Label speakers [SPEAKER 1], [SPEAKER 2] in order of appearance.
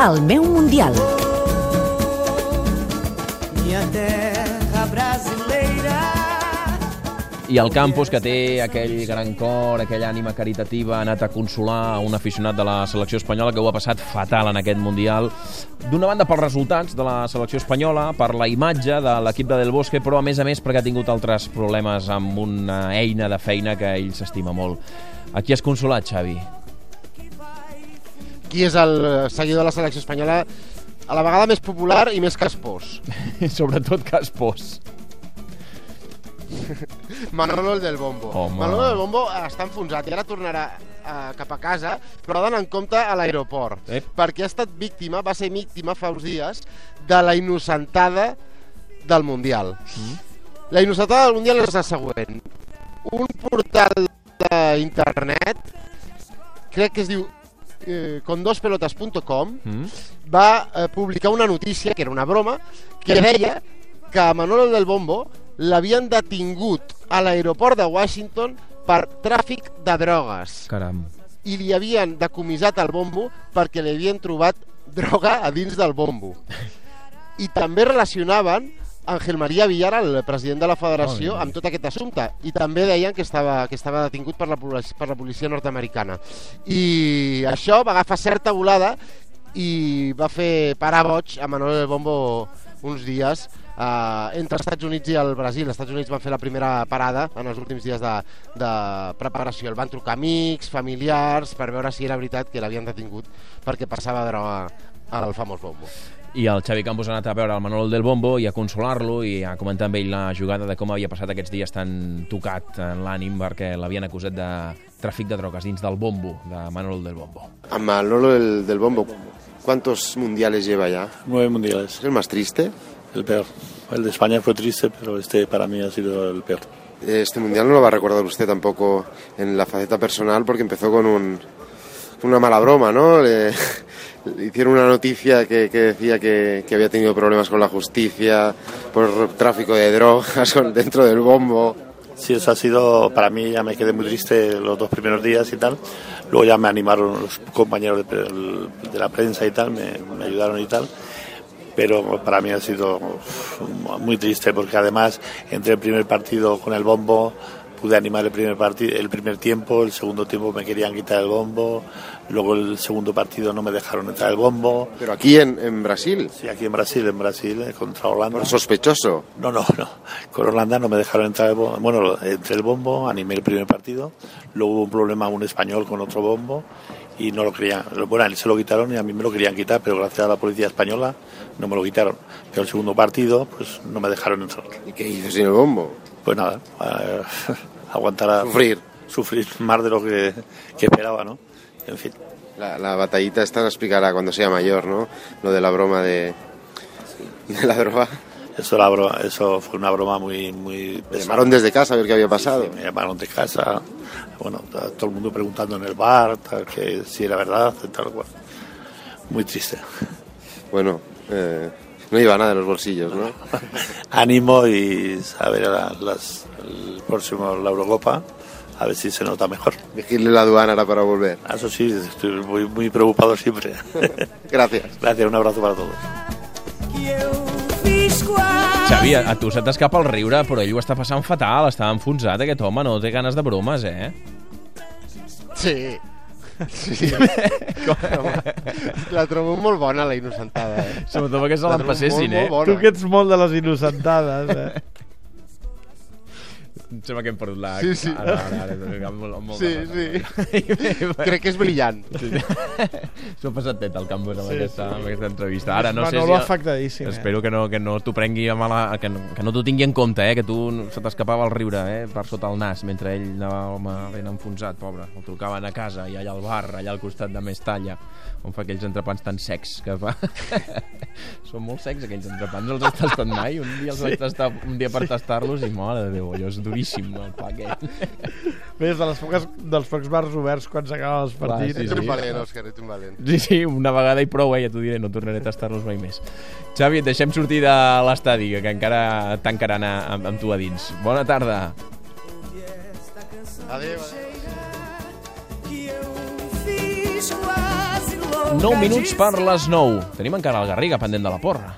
[SPEAKER 1] El meu Mundial.
[SPEAKER 2] Minha terra brasileira.
[SPEAKER 3] I el campus, que té aquell gran cor, aquella ànima caritativa, ha anat a consolar a un aficionat de la selecció espanyola que ho ha passat fatal en aquest Mundial. D'una banda pels resultats de la selecció espanyola, per la imatge de l'equip de Del Bosque, però a més a més perquè ha tingut altres problemes amb una eina de feina que ell s'estima molt. A qui has consolat, Xavi?
[SPEAKER 4] Qui és el seguidor de la selecció espanyola a la vegada més popular i més caspós?
[SPEAKER 3] Sobretot Caspós.
[SPEAKER 4] Manolo el del Bombo.
[SPEAKER 3] Home.
[SPEAKER 4] Manolo del Bombo està enfonsat i ara tornarà eh, cap a casa, però ha d'anar en compte a l'aeroport.
[SPEAKER 3] Ep.
[SPEAKER 4] Perquè ha estat víctima, va ser víctima fa uns dies, de la innocentada del Mundial.
[SPEAKER 3] Mm.
[SPEAKER 4] La innocentada del Mundial és la següent. Un portal d'internet, crec que es diu eh, condospelotas.com,
[SPEAKER 3] Mm?
[SPEAKER 4] va eh, publicar una notícia, que era una broma, que deia que a Manolo del Bombo l'havien detingut a l'aeroport de Washington per tràfic de drogues
[SPEAKER 3] Caram.
[SPEAKER 4] i li havien decomissat el bombo perquè li havien trobat droga a dins del bombo. I també relacionaven Ángel María Villar, el president de la federació, amb tot aquest assumpte. I també deien que estava, que estava detingut per la, per la policia nord-americana. I això va agafar certa volada i va fer parar boig a Manuel del Bombo uns dies eh, entre Estats Units i el Brasil. Els Estats Units van fer la primera parada en els últims dies de, de preparació. El van trucar amics, familiars, per veure si era veritat que l'havien detingut perquè passava droga al famós bombo.
[SPEAKER 3] I el Xavi Campos ha anat a veure el Manol del Bombo i a consolar-lo i a comentar amb ell la jugada de com havia passat aquests dies tan tocat en l'ànim perquè l'havien acusat de tràfic de drogues dins del bombo de Manol del Bombo.
[SPEAKER 5] A Manolo del, del Bombo, ¿cuántos mundiales lleva ya?
[SPEAKER 6] Nueve mundiales,
[SPEAKER 5] ¿Es el más triste?
[SPEAKER 6] el peor. El de España fue triste, pero este para mí ha sido el peor.
[SPEAKER 5] Este mundial no lo va a recordar usted tampoco en la faceta personal porque empezó con un, una mala broma, ¿no? Le hicieron una noticia que, decía que, había tenido problemas con la justicia por tráfico de drogas dentro del bombo.
[SPEAKER 6] Sí, eso ha sido, para mí ya me quedé muy triste los dos primeros días y tal. Luego ya me animaron los compañeros de, la prensa y tal, me, me ayudaron y tal. Pero para mí ha sido muy triste porque además entre el primer partido con el bombo pude animar el primer partido, el primer tiempo, el segundo tiempo me querían quitar el bombo, luego el segundo partido no me dejaron entrar el bombo.
[SPEAKER 5] Pero aquí en, en Brasil,
[SPEAKER 6] Sí, aquí en Brasil, en Brasil, eh, contra Holanda.
[SPEAKER 5] por sospechoso.
[SPEAKER 6] No, no, no. Con Holanda no me dejaron entrar el bombo. Bueno, entre el bombo, animé el primer partido. Luego hubo un problema un español con otro bombo y no lo querían. Bueno, se lo quitaron y a mí me lo querían quitar, pero gracias a la policía española no me lo quitaron. Pero el segundo partido, pues no me dejaron entrar.
[SPEAKER 5] ¿Y qué hizo sin el bombo?
[SPEAKER 6] Pues nada, eh, aguantar a
[SPEAKER 5] Sufrir.
[SPEAKER 6] sufrir más de lo que, que esperaba, ¿no? En fin.
[SPEAKER 5] La, la batallita esta la explicará cuando sea mayor, ¿no? Lo de la broma de, de la droga.
[SPEAKER 6] Eso, la bro- eso fue una broma muy, muy
[SPEAKER 5] Me llamaron desde casa a ver qué había pasado.
[SPEAKER 6] Sí, me llamaron de casa, bueno, todo el mundo preguntando en el bar, tal, que si era verdad, tal cual. Muy triste.
[SPEAKER 5] Bueno, eh, no lleva nada en los bolsillos, ¿no?
[SPEAKER 6] Ánimo y a ver la- las, el próximo, la Eurocopa, a ver si se nota mejor.
[SPEAKER 5] Vigile la aduana ahora para volver.
[SPEAKER 6] Eso sí, estoy muy, muy preocupado siempre.
[SPEAKER 5] Gracias.
[SPEAKER 6] Gracias, un abrazo para todos.
[SPEAKER 3] Xavi, a, a tu se t'escapa el riure, però ell ho està passant fatal, està enfonsat aquest home, no té ganes de bromes, eh?
[SPEAKER 4] Sí. Sí. Home, la trobo molt bona, la innocentada. Eh?
[SPEAKER 3] Sobretot perquè se l'empassessin, eh?
[SPEAKER 4] molt
[SPEAKER 7] Tu
[SPEAKER 4] bona.
[SPEAKER 7] que ets molt de les innocentades, eh?
[SPEAKER 3] Em sembla que hem perdut la...
[SPEAKER 4] Sí, sí.
[SPEAKER 3] Ara, ara, ara, ara, molt, molt
[SPEAKER 4] Sí,
[SPEAKER 3] sí.
[SPEAKER 4] Crec que és brillant.
[SPEAKER 3] S'ho ha passat net al campus amb, sí, aquesta, amb aquesta entrevista. Ara no sé
[SPEAKER 7] Manolo
[SPEAKER 3] si...
[SPEAKER 7] afectadíssim, eh?
[SPEAKER 3] Espero que no, que no t'ho prengui a mala... Que no, que no t'ho tingui en compte, eh? Que tu se t'escapava el riure, eh? Per sota el nas, mentre ell anava home, ben enfonsat, pobre. El trucaven a casa i allà al bar, allà al costat de Mestalla, on fa aquells entrepans tan secs que fa... Són molt secs aquells entrepans, no els has tastat mai? Un dia els vaig tastar un dia per tastar-los i mare de Déu, allò és duríssim, el pa aquell.
[SPEAKER 7] Ves, de les poques, dels pocs bars oberts quan s'acaben els partits.
[SPEAKER 3] sí,
[SPEAKER 4] Ets
[SPEAKER 3] sí.
[SPEAKER 4] un valent, Òscar, ets un valent.
[SPEAKER 3] Sí, sí, una vegada i prou, eh? ja t'ho diré, no tornaré a tastar-los mai més. Xavi, et deixem sortir de l'estadi, que encara tancaran a, amb, amb tu a dins. Bona tarda.
[SPEAKER 4] Adéu.
[SPEAKER 2] Que eu fiz quase louco.
[SPEAKER 3] 9 minuts per les 9. Tenim encara el Garriga pendent de la porra.